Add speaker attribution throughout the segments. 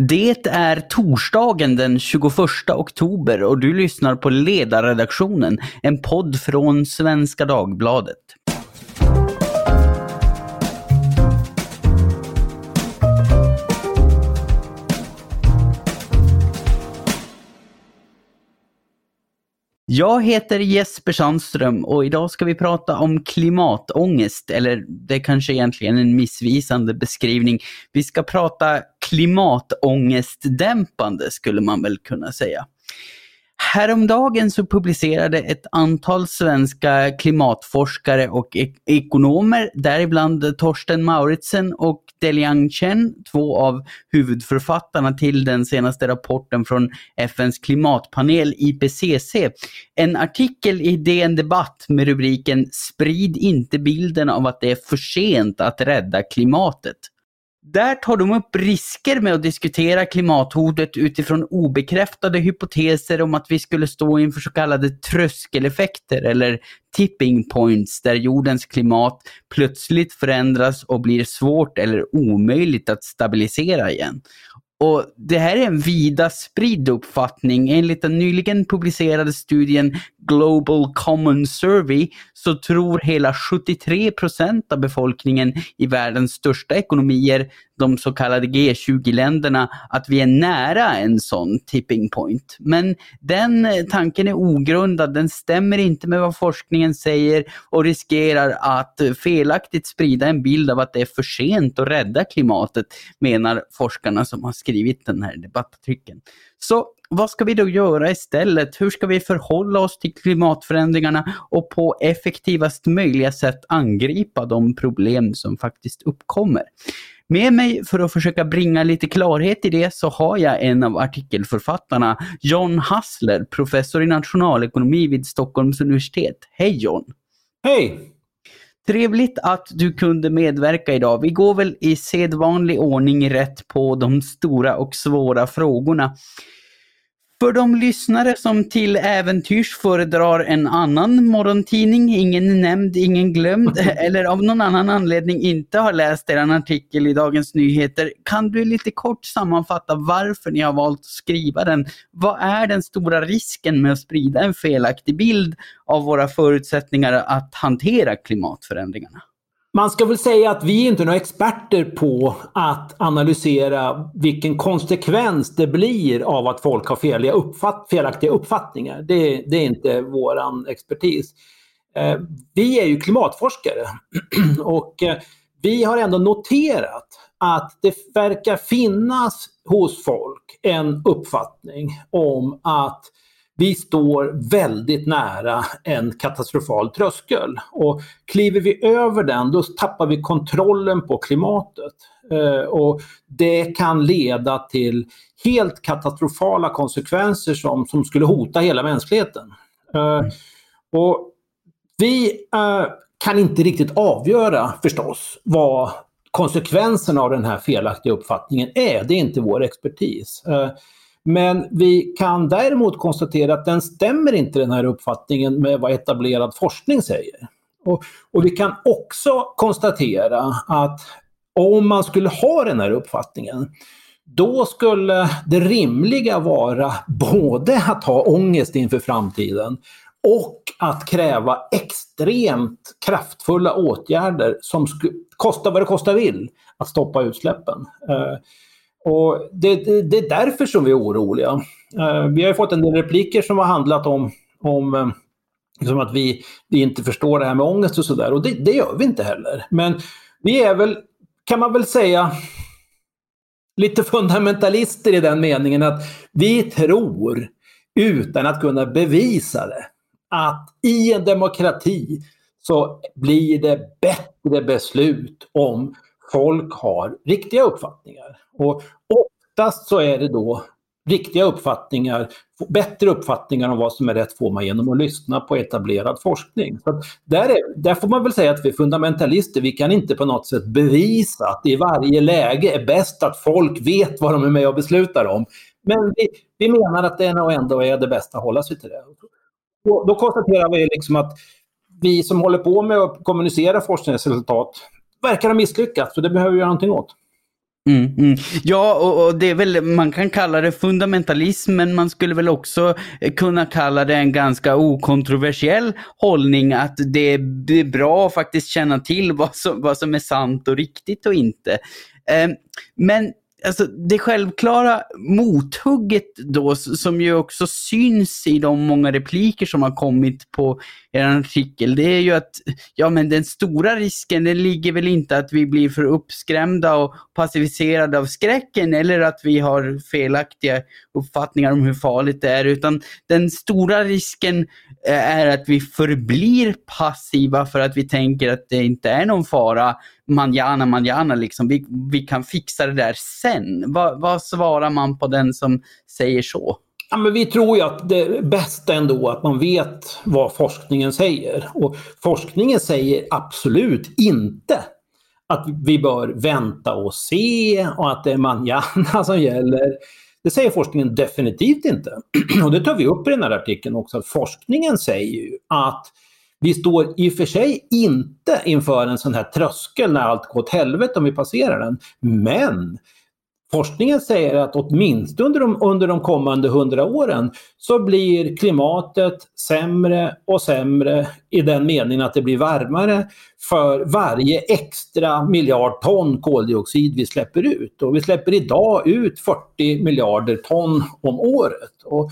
Speaker 1: Det är torsdagen den 21 oktober och du lyssnar på Ledarredaktionen, en podd från Svenska Dagbladet. Jag heter Jesper Sandström och idag ska vi prata om klimatångest, eller det är kanske egentligen en missvisande beskrivning. Vi ska prata klimatångestdämpande skulle man väl kunna säga. Häromdagen så publicerade ett antal svenska klimatforskare och ek ekonomer, däribland Torsten Mauritsen och Deliang Chen, två av huvudförfattarna till den senaste rapporten från FNs klimatpanel IPCC, en artikel i DN Debatt med rubriken “Sprid inte bilden av att det är för sent att rädda klimatet”. Där tar de upp risker med att diskutera klimathotet utifrån obekräftade hypoteser om att vi skulle stå inför så kallade tröskeleffekter eller tipping points där jordens klimat plötsligt förändras och blir svårt eller omöjligt att stabilisera igen. Och Det här är en vida spridd uppfattning. Enligt den nyligen publicerade studien Global Common Survey så tror hela 73 procent av befolkningen i världens största ekonomier, de så kallade G20-länderna, att vi är nära en sån tipping point. Men den eh, tanken är ogrundad, den stämmer inte med vad forskningen säger och riskerar att eh, felaktigt sprida en bild av att det är för sent att rädda klimatet, menar forskarna som har skrivit den här debattartikeln. Så vad ska vi då göra istället? Hur ska vi förhålla oss till klimatförändringarna och på effektivast möjliga sätt angripa de problem som faktiskt uppkommer? Med mig för att försöka bringa lite klarhet i det så har jag en av artikelförfattarna, John Hassler, professor i nationalekonomi vid Stockholms universitet. Hej John!
Speaker 2: Hej!
Speaker 1: Trevligt att du kunde medverka idag. Vi går väl i sedvanlig ordning rätt på de stora och svåra frågorna. För de lyssnare som till äventyrs föredrar en annan morgontidning, ingen nämnd, ingen glömd, eller av någon annan anledning inte har läst er artikel i Dagens Nyheter, kan du lite kort sammanfatta varför ni har valt att skriva den? Vad är den stora risken med att sprida en felaktig bild av våra förutsättningar att hantera klimatförändringarna?
Speaker 2: Man ska väl säga att vi är inte några experter på att analysera vilken konsekvens det blir av att folk har uppfatt felaktiga uppfattningar. Det, det, är inte vår expertis. Eh, vi är ju klimatforskare och eh, vi har ändå noterat att det verkar finnas hos folk en uppfattning om att vi står väldigt nära en katastrofal tröskel. Och kliver vi över den då tappar vi kontrollen på klimatet. Eh, och det kan leda till helt katastrofala konsekvenser som, som skulle hota hela mänskligheten. Mm. och vi eh, kan inte riktigt avgöra förstås vad konsekvenserna av den här felaktiga uppfattningen är. Det är inte vår expertis. Men vi kan däremot konstatera att den stämmer inte den här uppfattningen med vad etablerad forskning säger. Och, och vi kan också konstatera att om man skulle ha den här uppfattningen då skulle det rimliga vara både att ha ångest inför framtiden och att kräva extremt kraftfulla åtgärder som kostar vad det kostar vill att stoppa utsläppen. Eh, och det, det, det, är därför som vi är oroliga. Eh, vi har fått en del repliker som har handlat om, om eh, liksom att vi, vi inte förstår det här med ångest och sådär. Och det, det gör vi inte heller. Men vi är väl, kan man väl säga, lite fundamentalister i den meningen att vi tror, utan att kunna bevisa det, att i en demokrati så blir det bättre beslut om folk har riktiga uppfattningar. Och oftast så är det då riktiga uppfattningar, bättre uppfattningar om vad som är rätt får man genom att lyssna på etablerad forskning. Så där, är, där får man väl säga att vi fundamentalister. Vi kan inte på något sätt bevisa att det i varje läge är bäst att folk vet vad de är med och beslutar om. Men vi, vi menar att det nog ändå är det bästa att hålla sig till det. Och då konstaterar vi liksom att vi som håller på med att kommunicera forskningsresultat verkar ha misslyckats, så det behöver vi göra någonting åt.
Speaker 1: Mm, mm. Ja, och, och, det är väl, man kan kalla det fundamentalism, men man skulle väl också eh, kunna kalla det en ganska okontroversiell hållning att det, det är bra att faktiskt känna till vad som, vad som är sant och riktigt och inte. Eh, men alltså det självklara mothugget då, som ju också syns i de många repliker som har kommit på er artikel, det är ju att ja, men den stora risken den ligger väl inte att vi blir för uppskrämda och passiviserade av skräcken eller att vi har felaktiga uppfattningar om hur farligt det är, utan den stora risken eh, är att vi förblir passiva för att vi tänker att det inte är någon fara manjana, manjana liksom. Vi, vi kan fixa det där sen den? vad svarar man på den som säger så?
Speaker 2: Ja, men vi tror ju att det bästa ändå att man vet vad forskningen säger. Och forskningen säger absolut inte att vi bör vänta och se och att det är manjana som gäller. Det säger forskningen definitivt inte. Och det tar vi upp i den här artikeln också. Forskningen säger ju att vi står i och för sig inte inför en sån här tröskel när allt går åt helvete om vi passerar den. Men forskningen säger att åtminstone under de, under de kommande hundra åren så blir klimatet sämre och sämre i den meningen att det blir varmare för varje extra miljard ton koldioxid vi släpper ut. Och vi släpper idag ut 40 miljarder ton om året. Och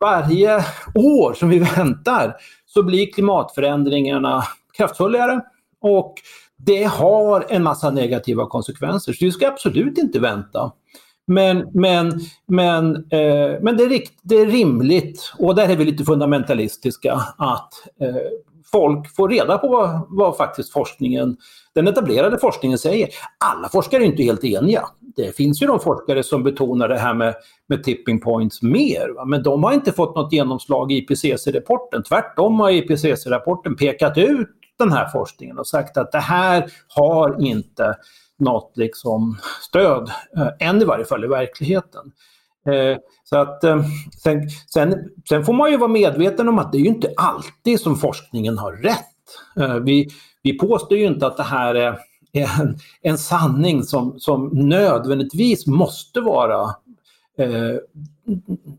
Speaker 2: varje år som vi väntar så blir klimatförändringarna kraftfullare och det har en massa negativa konsekvenser. Så vi ska absolut inte vänta. Men, men, men, eh, men det, är rikt, det är rimligt, och där är vi lite fundamentalistiska, att eh, folk får reda på vad, vad, faktiskt forskningen, den etablerade forskningen säger. Alla forskare är inte helt eniga. Det finns ju de forskare som betonar det här med, med tipping points mer, va? men de har inte fått något genomslag i IPCC-rapporten. Tvärtom har IPCC-rapporten pekat ut den här forskningen och sagt att det här har inte något liksom stöd, eh, än i varje fall i verkligheten. Eh, så att, eh, sen, sen, sen, får man ju vara medveten om att det är ju inte alltid som forskningen har rätt. Eh, vi, vi påstår ju inte att det här är en, en sanning som, som nödvändigtvis måste vara Eh,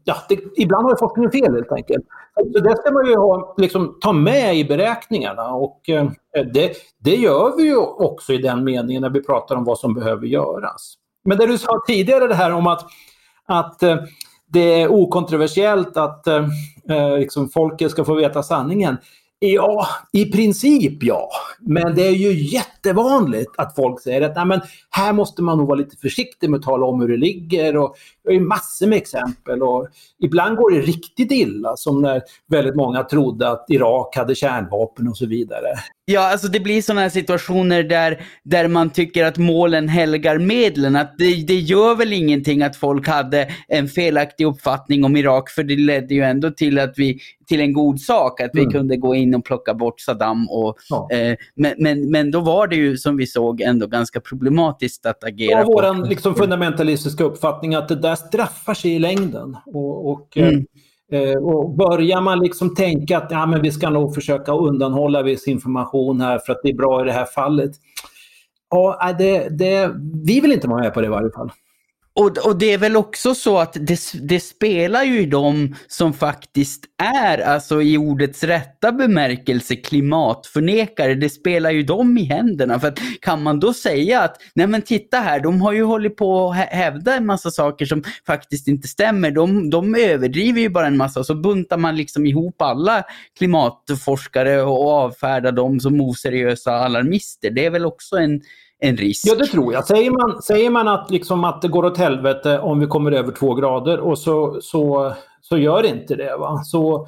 Speaker 2: ja, det, ibland har forskningen fel helt enkelt. Så det ska man ju ha, liksom, ta med i beräkningarna och eh, det, det gör vi ju också i den meningen när vi pratar om vad som behöver göras. Men det du sa tidigare det här om att, att eh, det är okontroversiellt att eh, eh liksom folket ska få veta sanningen. Ja, i princip ja. Men det är ju jättevanligt att folk säger att Nej, men här måste man nog vara lite försiktig med att tala om hur det ligger. Och det är massor med exempel. Och ibland går det riktigt illa, som när väldigt många trodde att Irak hade kärnvapen och så vidare.
Speaker 1: Ja, alltså det blir sådana här situationer där, där man tycker att målen helgar medlen. Att det, det gör väl ingenting att folk hade en felaktig uppfattning om Irak, för det ledde ju ändå till att vi till en god sak, att vi mm. kunde gå in och plocka bort Saddam. Och, ja. eh, men, men, men då var det ju som vi såg ändå ganska problematiskt att agera.
Speaker 2: Ja, vår liksom, fundamentalistiska uppfattning att det där straffar sig i längden. Och, och eh, mm. Eh, Eh, och börjar man liksom tänka att ja, men vi ska nog försöka undanhålla viss information här för att det är bra i det här fallet. Ja, det, det, vi vill inte vara med på det i varje fall.
Speaker 1: Och, och det är väl också så att det, det, spelar ju i de som faktiskt är, alltså i ordets rätta bemärkelse, klimatförnekare. Det spelar ju dem i händerna. För att kan man då säga att, nej men titta här, de har ju hållit på att hävda en massa saker som faktiskt inte stämmer. De, de överdriver ju bara en massa, så buntar man liksom ihop alla klimatforskare och avfärdar dem som oseriösa alarmister. Det är väl också en en risk.
Speaker 2: Ja, det tror jag. Säger man, säger man att, liksom att det går åt helvete om vi kommer över två grader och så, så, så gör inte det. Va? Så,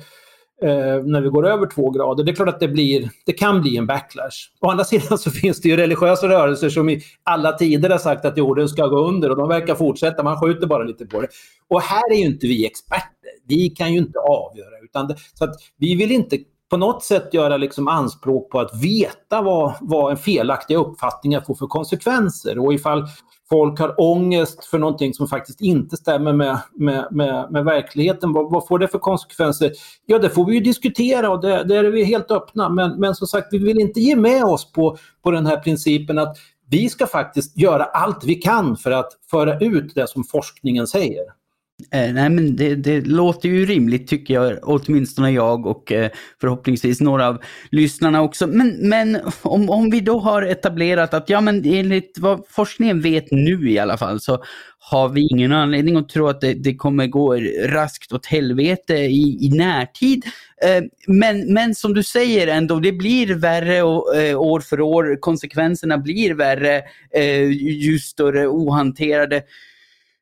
Speaker 2: eh, när vi går över två grader, det är klart att det, blir, det kan bli en backlash. Å andra sidan så finns det ju religiösa rörelser som i alla tider har sagt att jorden ska gå under och de verkar fortsätta, man skjuter bara lite på det. Och här är ju inte vi experter. Vi kan ju inte avgöra. Utan det, så att vi vill inte på något sätt göra liksom anspråk på att veta vad, vad en felaktiga uppfattningar får för konsekvenser. Och ifall folk har ångest för någonting som faktiskt inte stämmer med, med, med, med verkligheten, vad, vad, får det för konsekvenser? Ja, det får vi ju diskutera och där är vi helt öppna. Men, men som sagt, vi vill inte ge med oss på, på den här principen att vi ska faktiskt göra allt vi kan för att föra ut det som forskningen säger.
Speaker 1: Eh, nej men det, det, låter ju rimligt tycker jag, åtminstone jag och eh, förhoppningsvis några av lyssnarna också. Men, men om, om vi då har etablerat att ja men enligt vad forskningen vet nu i alla fall så har vi ingen anledning att tro att det, det kommer gå raskt åt helvete i, i närtid. Eh, men, men som du säger ändå, det blir värre och, eh, år för år. Konsekvenserna blir värre eh, ju större ohanterade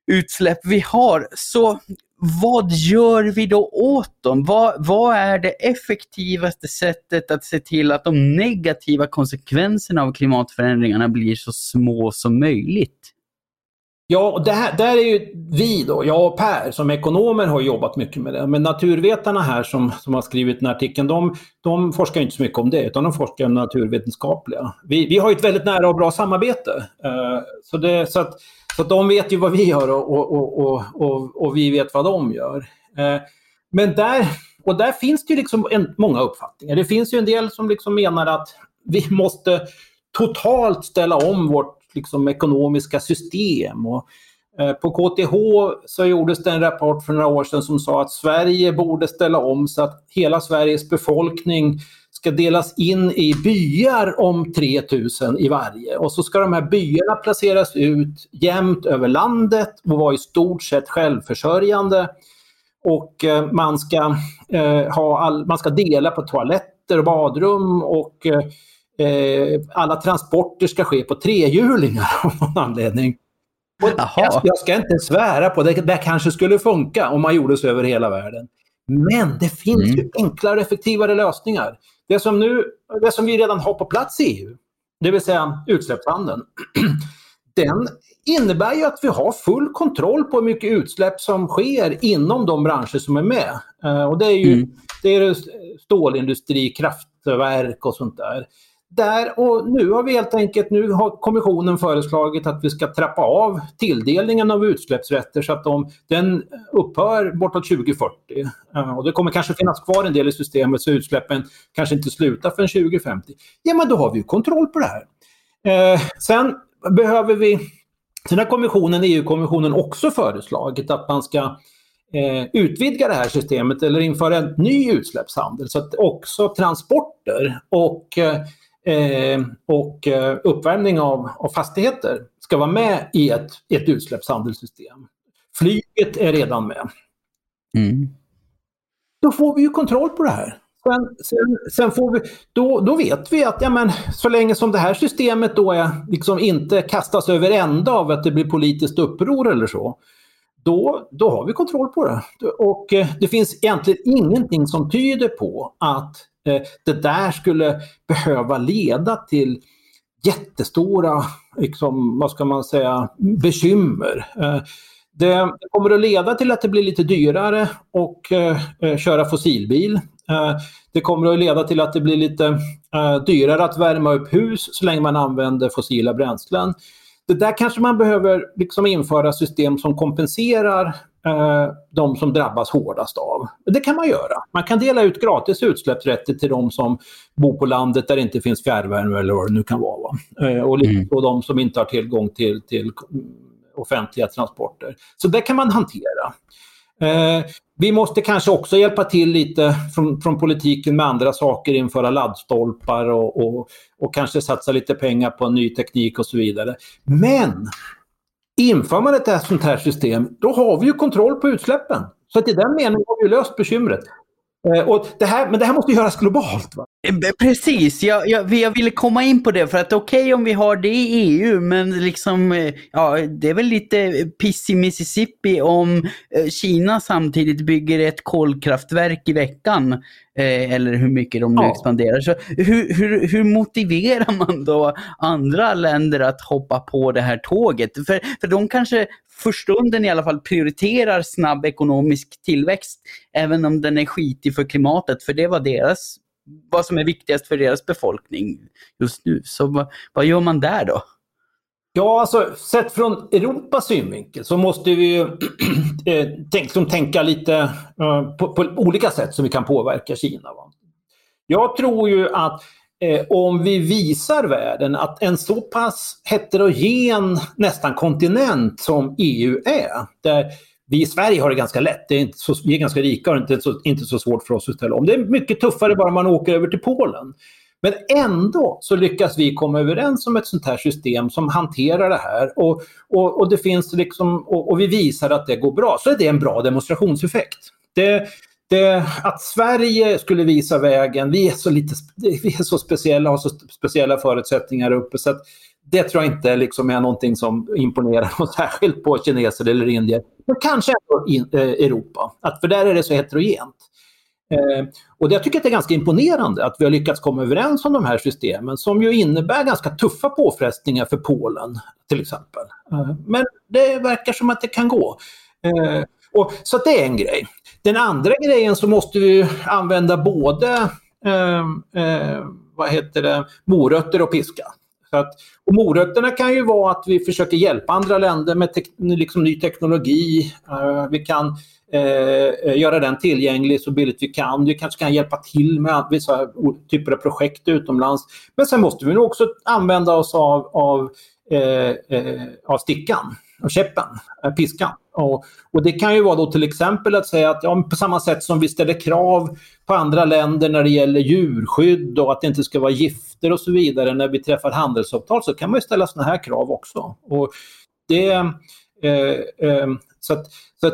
Speaker 1: utsläpp vi har. Så vad gör vi då åt dem? Vad, vad, är det effektivaste sättet att se till att de negativa konsekvenserna av klimatförändringarna blir så små som möjligt?
Speaker 2: Ja, och där, där är ju vi då, jag och Per som ekonomer har jobbat mycket med det. Men naturvetarna här som, som har skrivit den här artikeln, de, de forskar inte så mycket om det utan de forskar om naturvetenskapliga. Vi, vi har ett väldigt nära och bra samarbete. Uh, så, det, så att så de vet ju vad vi gör och, och, och, och vi vet vad de gör. Eh, men där, och där finns det ju liksom en, många uppfattningar. Det finns ju en del som liksom menar att vi måste totalt ställa om vårt liksom, ekonomiska system. Och, eh, på KTH så gjordes det en rapport för några år sedan som sa att Sverige borde ställa om så att hela Sveriges befolkning ska delas in i byar om 3000 i varje. Och så ska de här byarna placeras ut jämnt över landet och vara i stort sett självförsörjande. Och eh, man, ska, eh, ha all, man ska dela på toaletter och badrum och eh, eh, alla transporter ska ske på trehjulingar av någon anledning. Jag, jag, ska inte svära på det, det kanske skulle funka om man gjorde så över hela världen. Men det finns mm. ju enklare och effektivare lösningar. Det som, nu, det som vi redan har på plats i EU, det vill säga utsläppshandeln, den innebär ju att vi har full kontroll på hur mycket utsläpp som sker inom de branscher som är med. Eh, och det är ju mm. det är stålindustri, kraftverk och sånt där där och nu har vi helt enkelt, nu har kommissionen föreslagit att vi ska trappa av tilldelningen av utsläppsrätter så att de, den upphör bortåt 2040. Eh, och det kommer kanske finnas kvar en del i systemet så utsläppen kanske inte slutar förrän 2050. Ja men då har vi ju kontroll på det här. Eh, sen behöver vi, sen har kommissionen, EU-kommissionen också föreslagit att man ska eh, utvidga det här systemet eller införa en ny utsläppshandel så att också transporter och eh, eh, och eh, uppvärmning av, av fastigheter ska vara med i ett, ett utsläppshandelssystem. Flyget är redan med. Mm. Då får vi ju kontroll på det här. Sen, sen, sen, får vi, då, då vet vi att ja, men, så länge som det här systemet då är, liksom inte kastas över ända av att det blir politiskt uppror eller så, då, då har vi kontroll på det. Och eh, det finns egentligen ingenting som tyder på att Eh, det där skulle behöva leda till jättestora, liksom, vad ska man säga, bekymmer. Eh, det kommer att leda till att det blir lite dyrare att eh, köra fossilbil. Det kommer att leda till att det blir lite dyrare att värma upp hus så länge man använder fossila bränslen. Det där kanske man behöver liksom införa system som kompenserar eh, de som drabbas hårdast av. Det kan man göra. Man kan dela ut gratis utsläppsrätter till de som bor på landet där det inte finns fjärrvärme eller vad det nu kan vara. Eh, och mm. de som inte har tillgång till, till offentliga transporter. Så det kan man hantera. Eh, vi måste kanske också hjälpa till lite från, från politiken med andra saker, införa laddstolpar och, och, och kanske satsa lite pengar på ny teknik och så vidare. Men Inför man ett sånt här system, då har vi ju kontroll på utsläppen. Så att i den meningen har vi löst bekymret. Eh, och det här, men det här måste göras globalt. Va?
Speaker 1: Eh, precis, jag, jag, jag ville komma in på det för att okej okay, om vi har det i EU men liksom, eh, ja det är väl lite piss i Mississippi om Kina samtidigt bygger ett kolkraftverk i veckan. eller hur mycket de nu ja. expanderar. Så hur, hur, hur motiverar man då andra länder att hoppa på det här tåget? För, för de kanske för stunden i alla fall prioriterar snabb ekonomisk tillväxt, även om den är skitig för klimatet, för det var deras, vad som är viktigast för deras befolkning just nu. Så vad, vad gör man där då?
Speaker 2: Ja, alltså sett från Europas synvinkel så måste vi ju eh, tänk, som tänka lite uh, på, på, olika sätt som vi kan påverka Kina. Va? Jag tror ju att eh, om vi visar världen att en så pass heterogen nästan kontinent som EU är, där vi i Sverige har det ganska lätt, det är inte så, vi är ganska rika och det är inte så, inte så svårt för oss att ställa om. Det är mycket tuffare bara man åker över till Polen. Men ändå så lyckas vi komma överens om ett sånt här system som hanterar det här och, och, och det finns liksom, och, och, vi visar att det går bra. Så är det en bra demonstrationseffekt. Det, det, att Sverige skulle visa vägen, vi är så, lite, vi är så speciella och har så speciella förutsättningar uppe så att det tror jag inte liksom är någonting som imponerar något särskilt på kineser eller indier. Men kanske ändå eh, Europa, att, för där är det så heterogent. Eh, och jag tycker att det är ganska imponerande att vi har lyckats komma överens om de här systemen som ju innebär ganska tuffa påfrestningar för Polen till exempel. Eh, men det verkar som att det kan gå. Eh, och, så det är en grej. Den andra grejen så måste vi använda både eh, eh, vad heter det, morötter och piska. Så att, och morötterna kan ju vara att vi försöker hjälpa andra länder med tek, liksom ny teknologi. Uh, vi kan uh, göra den tillgänglig så billigt vi kan. Vi kanske kan hjälpa till med vissa typer av projekt utomlands. Men sen måste vi nog också använda oss av, av, uh, av stickan av käppen, piskan. Och, och, det kan ju vara då till exempel att säga att ja, på samma sätt som vi ställer krav på andra länder när det gäller djurskydd och att det inte ska vara gifter och så vidare när vi träffar handelsavtal så kan man ju ställa sådana här krav också. Och det, eh, eh, så att, så att,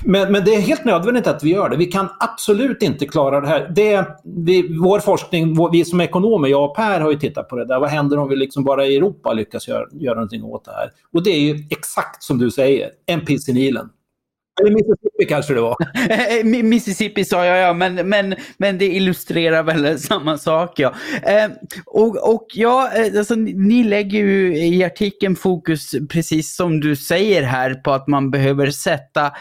Speaker 2: men, men, det är helt nödvändigt att vi gör det. Vi kan absolut inte klara det här. Det, vi, vår forskning, vår, vi som ekonomer, jag och Per har ju tittat på det där. Vad händer om vi liksom bara i Europa lyckas göra, göra någonting åt det här? Och det är ju exakt som du säger, en piss i Nilen. Eller Mississippi kanske det var.
Speaker 1: Eh, eh, Mississippi sa jag ja, men, men, men det illustrerar väl samma sak. Ja. Eh, och, och ja, eh, alltså, ni lägger ju i artikeln fokus, precis som du säger här, på att man behöver sätta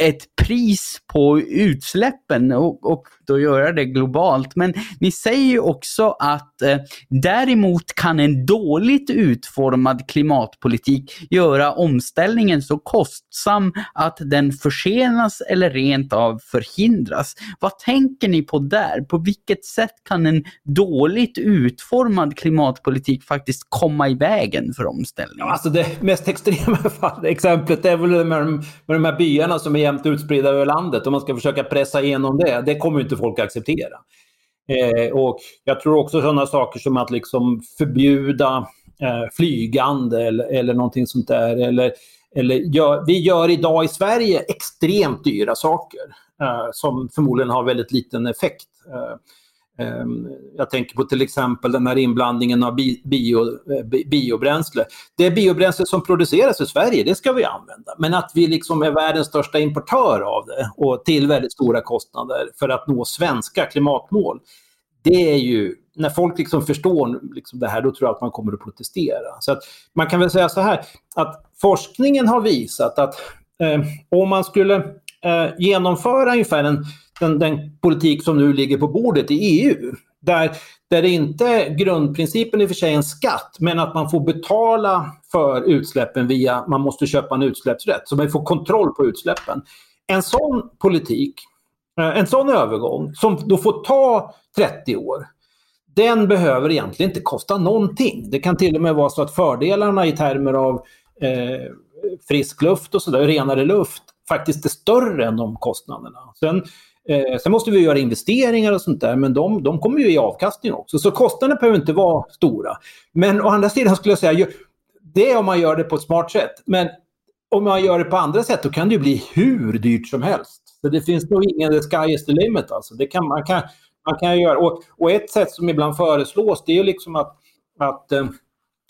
Speaker 1: ett pris på utsläppen och, och då göra det globalt. Men ni säger ju också att eh, däremot kan en dåligt utformad klimatpolitik göra omställningen så kostsam att den försenas eller rent av förhindras. Vad tänker ni på där? På vilket sätt kan en dåligt utformad klimatpolitik faktiskt komma i vägen för omställningen?
Speaker 2: alltså det mest extrema fall, exemplet är väl med de, med de här byarna som är jämnt utspridda över landet. och man ska försöka pressa igenom det, det kommer inte folk att acceptera. Eh, och jag tror också sådana saker som att liksom förbjuda eh, flygande eller, eller någonting sånt där. Eller, eller gör, vi gör idag i Sverige extremt dyra saker eh, som förmodligen har väldigt liten effekt. Eh, Ehm, jag tänker på till exempel den här inblandningen av bio, eh, biobränsle. Det biobränsle som produceras i Sverige, det ska vi använda. Men att vi liksom är världens största importör av det och till väldigt stora kostnader för att nå svenska klimatmål. Det är ju, när folk liksom förstår liksom det här, då tror jag att man kommer att protestera. Så att man kan väl säga så här, att forskningen har visat att eh, om man skulle eh, genomföra ungefär en den, den politik som nu ligger på bordet i EU. Där, där det inte grundprincipen i och för sig är en skatt, men att man får betala för utsläppen via, man måste köpa en utsläppsrätt, så man får kontroll på utsläppen. En sån politik, eh, en sån övergång, som då får ta 30 år, den behöver egentligen inte kosta någonting. Det kan till och med vara så att fördelarna i termer av eh, frisk luft och sådär, renare luft, faktiskt är större än de kostnaderna. Sen Eh, sen måste vi göra investeringar och sånt där, men de, de kommer ju i avkastning också. Så kostnaderna behöver inte vara stora. Men å andra sidan skulle jag säga, det är om man gör det på ett smart sätt. Men om man gör det på andra sätt, då kan det ju bli hur dyrt som helst. Så det finns nog ingen the sky is the limit. Alltså. Det kan, man, kan, man kan göra. Och, och ett sätt som ibland föreslås, det är ju liksom att, att eh,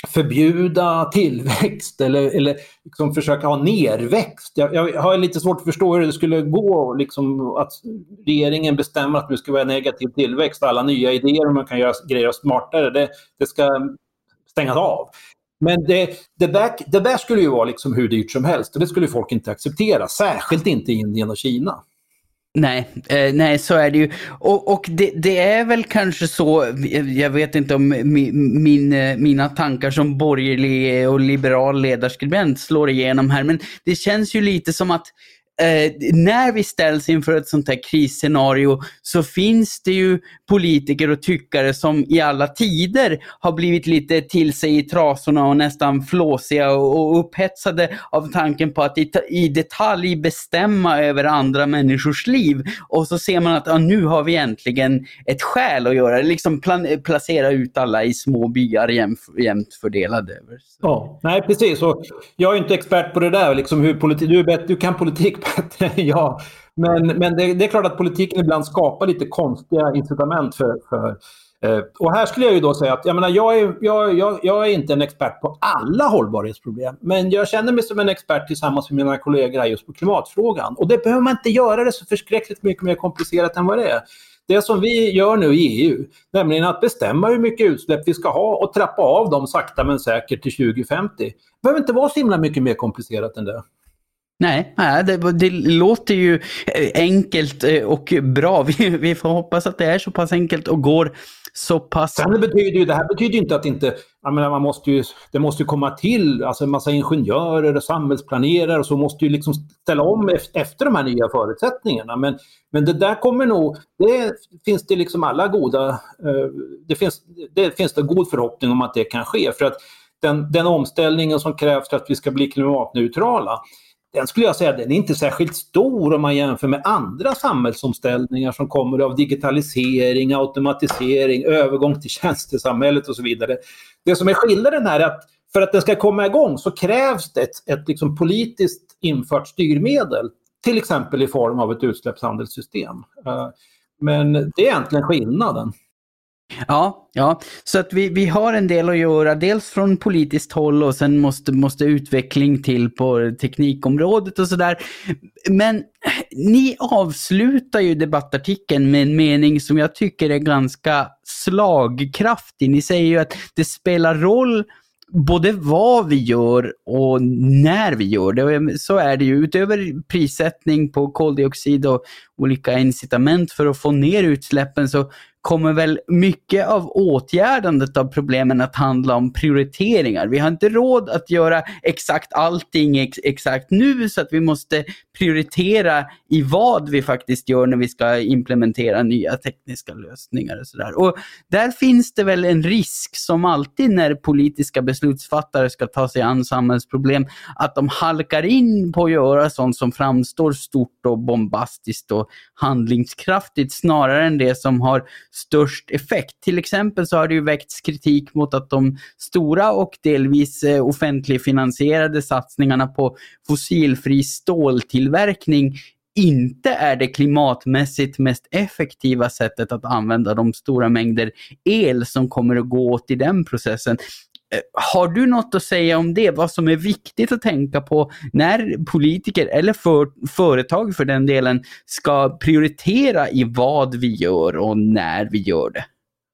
Speaker 2: förbjuda tillväxt eller, eller liksom försöka ha nerväxt. Jag, jag, har lite svårt att förstå hur det skulle gå liksom, att regeringen bestämmer att det ska vara negativ tillväxt. Alla nya idéer om man kan göra grejer smartare, det, det ska stängas av. Men det, det, där, det där skulle ju vara liksom hur dyrt som helst och det skulle folk inte acceptera, särskilt inte i Indien och Kina.
Speaker 1: Nej, eh, nej så är det ju. Och, och det, det, är väl kanske så, jag vet inte om min, min, mina tankar som borgerlig och liberal ledarskribent slår igenom här, men det känns ju lite som att eh, när vi ställs inför ett sånt här krisscenario så finns det ju politiker och tyckare som i alla tider har blivit lite till sig i trasorna och nästan flåsiga och, upphetsade av tanken på att i, i, detalj bestämma över andra människors liv. Och så ser man att ja, nu har vi äntligen ett skäl att göra det, liksom plan, placera ut alla i små byar jämf jämnt fördelade.
Speaker 2: Ja, nej precis. Och jag är inte expert på det där, liksom hur politik, du, bättre, du kan politik Ja. Men, men det, det, är klart att politiken ibland skapar lite konstiga incitament för, för eh, och här skulle jag ju då säga att jag, menar, jag, är, jag, jag, jag är inte en expert på alla hållbarhetsproblem, men jag känner mig som en expert tillsammans med mina kollegor här just på klimatfrågan. Och det behöver man inte göra det så förskräckligt mycket mer komplicerat än vad det är. Det som vi gör nu i EU, nämligen att bestämma hur mycket utsläpp vi ska ha och trappa av dem sakta men säkert till 2050. Det behöver inte vara så himla mycket mer komplicerat än det.
Speaker 1: Nej, det, det, låter ju eh, enkelt eh, och bra. Vi, vi, får hoppas att det är så pass enkelt och går så pass...
Speaker 2: Det här betyder ju, det här betyder inte att inte... Jag menar, man måste ju, det måste ju komma till alltså en massa ingenjörer och samhällsplanerare och så måste ju liksom ställa om efter de här nya förutsättningarna. Men, men det där kommer nog... Det finns det liksom alla goda... Eh, det finns det finns det god förhoppning om att det kan ske. För att den, den omställningen som krävs för att vi ska bli klimatneutrala den skulle jag säga den är inte särskilt stor om man jämför med andra samhällsomställningar som kommer av digitalisering, automatisering, övergång till tjänstesamhället och så vidare. Det som är skillnaden här är att för att den ska komma igång så krävs det ett, ett liksom politiskt infört styrmedel, till exempel i form av ett utsläppshandelssystem. Eh, men det är egentligen skillnaden.
Speaker 1: Ja, ja, så att vi, vi har en del att göra, dels från politiskt håll och sen måste, måste utveckling till på teknikområdet och sådär. Men ni avslutar ju debattartikeln med en mening som jag tycker är ganska slagkraftig. Ni säger ju att det spelar roll både vad vi gör och när vi gör det. Så är det ju. Utöver prissättning på koldioxid och olika incitament för att få ner utsläppen så kommer väl mycket av åtgärdandet av problemen att handla om prioriteringar. Vi har inte råd att göra exakt allting ex exakt nu så att vi måste prioritera i vad vi faktiskt gör när vi ska implementera nya tekniska lösningar och sådär. Och där finns det väl en risk som alltid när politiska beslutsfattare ska ta sig an samhällsproblem, att de halkar in på att göra sånt som framstår stort och bombastiskt och handlingskraftigt snarare än det som har störst effekt. Till exempel så har det ju väckts kritik mot att de stora och delvis eh, offentligfinansierade satsningarna på fossilfri ståltillverkning inte är det klimatmässigt mest effektiva sättet att använda de stora mängder el som kommer att gå åt i den processen. Eh, har du något att säga om det? Vad som är viktigt att tänka på när politiker eller för, företag för den delen ska prioritera i vad vi gör och när vi gör det?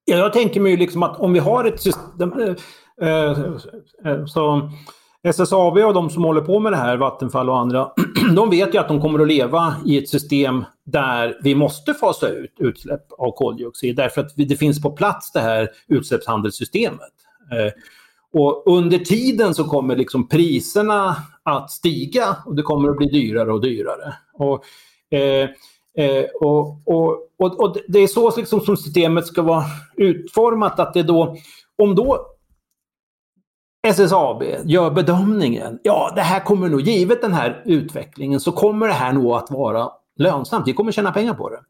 Speaker 2: Ja, jag tänker mig liksom att om vi har ett system äh, äh, så SSAB och de som håller på med det här, Vattenfall och andra, de vet ju att de kommer att leva i ett system där vi måste fasa ut utsläpp av koldioxid därför att det finns på plats det här utsläppshandelssystemet. Och under tiden så kommer liksom priserna att stiga och det kommer att bli dyrare och dyrare. Och, eh, eh, och, och, och, och, det är så liksom som systemet ska vara utformat att det då, om då SSAB gör bedömningen, ja det här kommer nog, givet den här utvecklingen, så kommer det här nog att vara lönsamt. Vi kommer tjäna pengar på det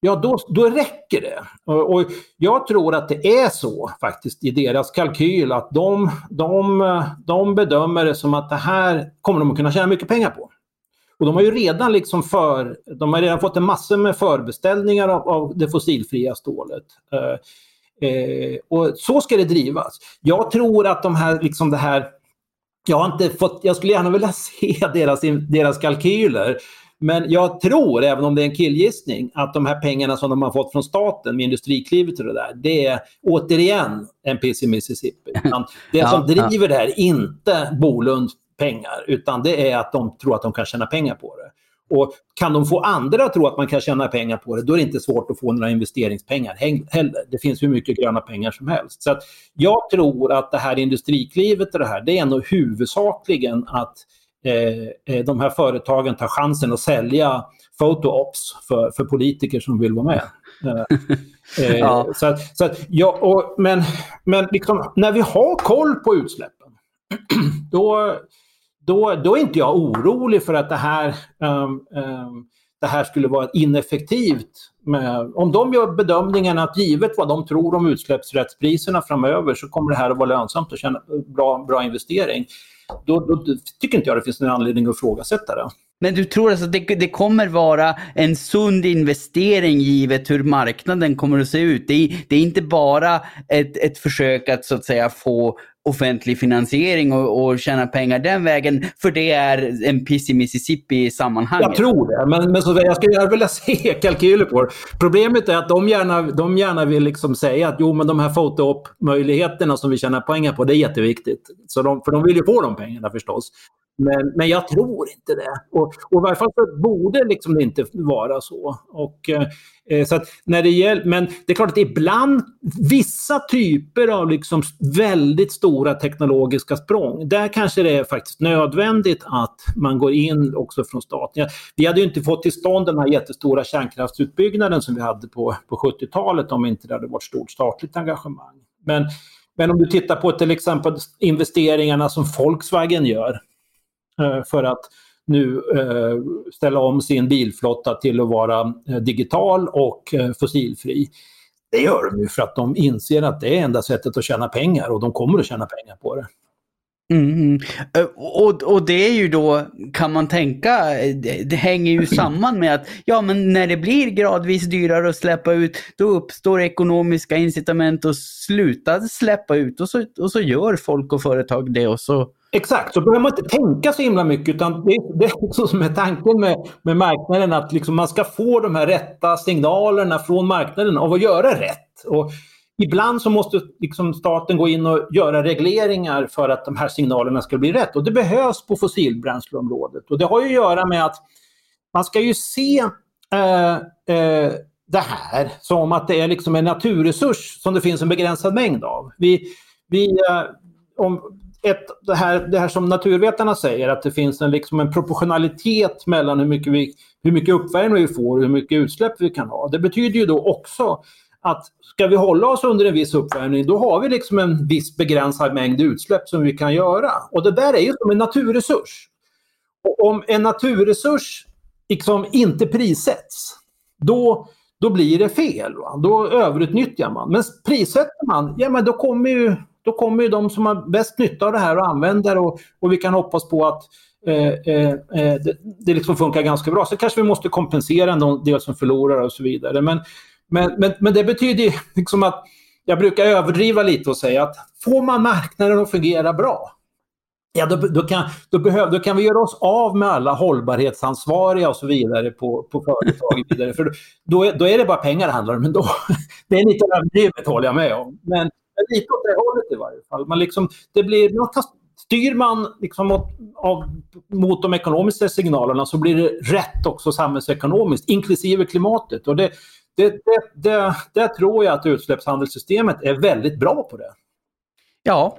Speaker 2: ja då, då räcker det. Och, och, jag tror att det är så faktiskt i deras kalkyl att de, de, de bedömer det som att det här kommer de att kunna tjäna mycket pengar på. Och de har ju redan liksom för, de har redan fått en massa med förbeställningar av, av det fossilfria stålet. Eh, eh, och så ska det drivas. Jag tror att de här, liksom det här jag, har inte fått, jag skulle gärna vilja se deras, deras kalkyler. Men jag tror, även om det är en killgissning, att de här pengarna som de har fått från staten med Industriklivet och det där, det är återigen en piss i Mississippi. Det som driver det här är inte Bolunds pengar, utan det är att de tror att de kan tjäna pengar på det. Och kan de få andra att tro att man kan tjäna pengar på det, då är det inte svårt att få några investeringspengar heller. Det finns hur mycket gröna pengar som helst. Så jag tror att det här Industriklivet och det här, det är nog huvudsakligen att de här företagen tar chansen att sälja photoops för, för politiker som vill vara med. Eh, ja. så att, så att, ja, och, men men liksom, när vi har koll på utsläppen, då, då, då är inte jag orolig för att det här, um, um, det här skulle vara ineffektivt. Med, om de gör bedömningen att givet vad de tror om utsläppsrättspriserna framöver så kommer det här att vara lönsamt och känna bra, bra investering. Då, då, då tycker inte jag det finns någon anledning att ifrågasätta det.
Speaker 1: Men du tror alltså att det, det, kommer vara en sund investering givet hur marknaden kommer att se ut? Det är, det är inte bara ett, ett försök att så att säga få offentlig finansiering och, och tjäna pengar den vägen, för det är en piss i Mississippi i sammanhanget.
Speaker 2: Jag tror det, men, men så, jag skulle vilja se kalkyler på det. Problemet är att de gärna, de gärna vill liksom säga att jo, men de här foto-op-möjligheterna som vi tjänar pengar på, det är jätteviktigt. Så de, för de vill ju få de pengarna förstås. Men, men jag tror inte det. Och, och i varje fall så borde liksom det inte vara så. Och, eh, så när det gäller, men det är klart att ibland, vissa typer av liksom väldigt stora teknologiska språng, där kanske det är faktiskt nödvändigt att man går in också från staten. Vi hade ju inte fått till stånd den här jättestora kärnkraftsutbyggnaden som vi hade på, på 70-talet om inte det hade varit stort statligt engagemang. Men, men om du tittar på till exempel investeringarna som Volkswagen gör, Eh, för att nu eh, ställa om sin bilflotta till att vara eh, digital och fossilfri. Det gör de ju för att de inser att det är enda sättet att tjäna pengar och de kommer att tjäna pengar på det.
Speaker 1: Mm. mm. Och, och det är ju då, kan man tänka, det, det, hänger ju samman med att ja men när det blir gradvis dyrare att släppa ut, då uppstår ekonomiska incitament att sluta släppa ut och så, och så gör folk och företag det och så
Speaker 2: Exakt, så behöver man inte tänka så himla mycket utan det, det är liksom som är tanken med, med marknaden att liksom man ska få de här rätta signalerna från marknaden av att göra rätt. Och ibland så måste liksom staten gå in och göra regleringar för att de här signalerna ska bli rätt och det behövs på fossilbränsleområdet. Och det har ju att göra med att man ska ju se eh, eh, det här som att det är liksom en naturresurs som det finns en begränsad mängd av. Vi, vi, eh, om, ett, det, här, det här som naturvetarna säger, att det finns en, liksom en proportionalitet mellan hur mycket, vi, hur mycket uppvärmning vi får och hur mycket utsläpp vi kan ha. Det betyder ju då också att ska vi hålla oss under en viss uppvärmning, då har vi liksom en viss begränsad mängd utsläpp som vi kan göra. Och det där är ju som en naturresurs. Och om en naturresurs liksom inte prissätts, då, då blir det fel. Va? Då överutnyttjar man. Men prissätter man, ja men då kommer ju då kommer ju de som har bäst nytta av det här och använder det och, och vi kan hoppas på att eh, eh, eh, det, det liksom funkar ganska bra. Så kanske vi måste kompensera någon del som förlorar och så vidare. Men, men, men, men det betyder liksom att jag brukar överdriva lite och säga att får man marknaden att fungera bra, ja, då, då, kan, då, behöv, då kan vi göra oss av med alla hållbarhetsansvariga och så vidare på, på företag. Vidare. För då, då är det bara pengar det handlar om. ändå. det är lite överdrivet håller jag med om. Men, lite åt det hållet i varje fall. Man liksom, det blir, styr man liksom mot, av, mot de ekonomiska signalerna så blir det rätt också samhällsekonomiskt, inklusive klimatet. Och det, det, det, det, det tror jag att utsläppshandelssystemet är väldigt bra på det.
Speaker 1: Ja,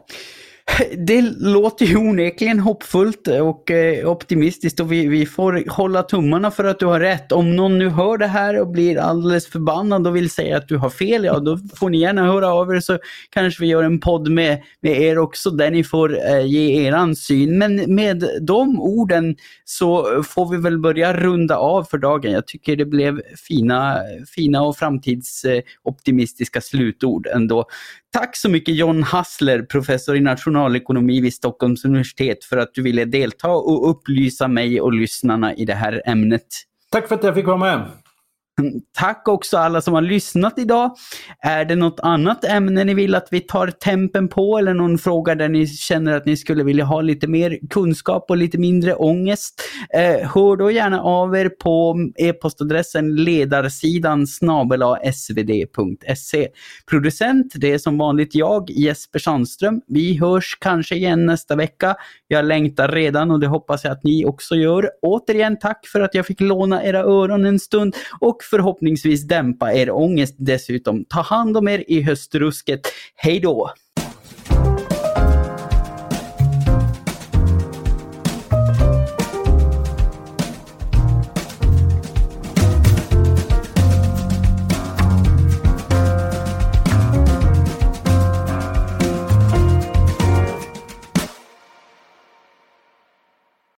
Speaker 1: det låter ju onekligen hoppfullt och eh, optimistiskt och vi, vi får hålla tummarna för att du har rätt. Om någon nu hör det här och blir alldeles förbannad och vill säga att du har fel, ja då får ni gärna höra av er så kanske vi gör en podd med, med er också där ni får eh, ge eran syn. Men med de orden så får vi väl börja runda av för dagen. Jag tycker det blev fina, fina och framtidsoptimistiska slutord ändå. Tack så mycket John Hassler, professor i nationalekonomi vid Stockholms universitet, för att du ville delta och upplysa mig och lyssnarna i det här ämnet.
Speaker 2: Tack för att jag fick vara med.
Speaker 1: Tack också alla som har lyssnat idag. Är det något annat ämne ni vill att vi tar tempen på eller någon fråga där ni känner att ni skulle vilja ha lite mer kunskap och lite mindre ångest? Eh, hör då gärna av er på e-postadressen ledarsidan svd.se. Producent, det är som vanligt jag, Jesper Sandström. Vi hörs kanske igen nästa vecka. Jag längtar redan och det hoppas jag att ni också gör. Återigen tack för att jag fick låna era öron en stund och förhoppningsvis dämpa er ångest dessutom. Ta hand om er i höstrusket. Hej då!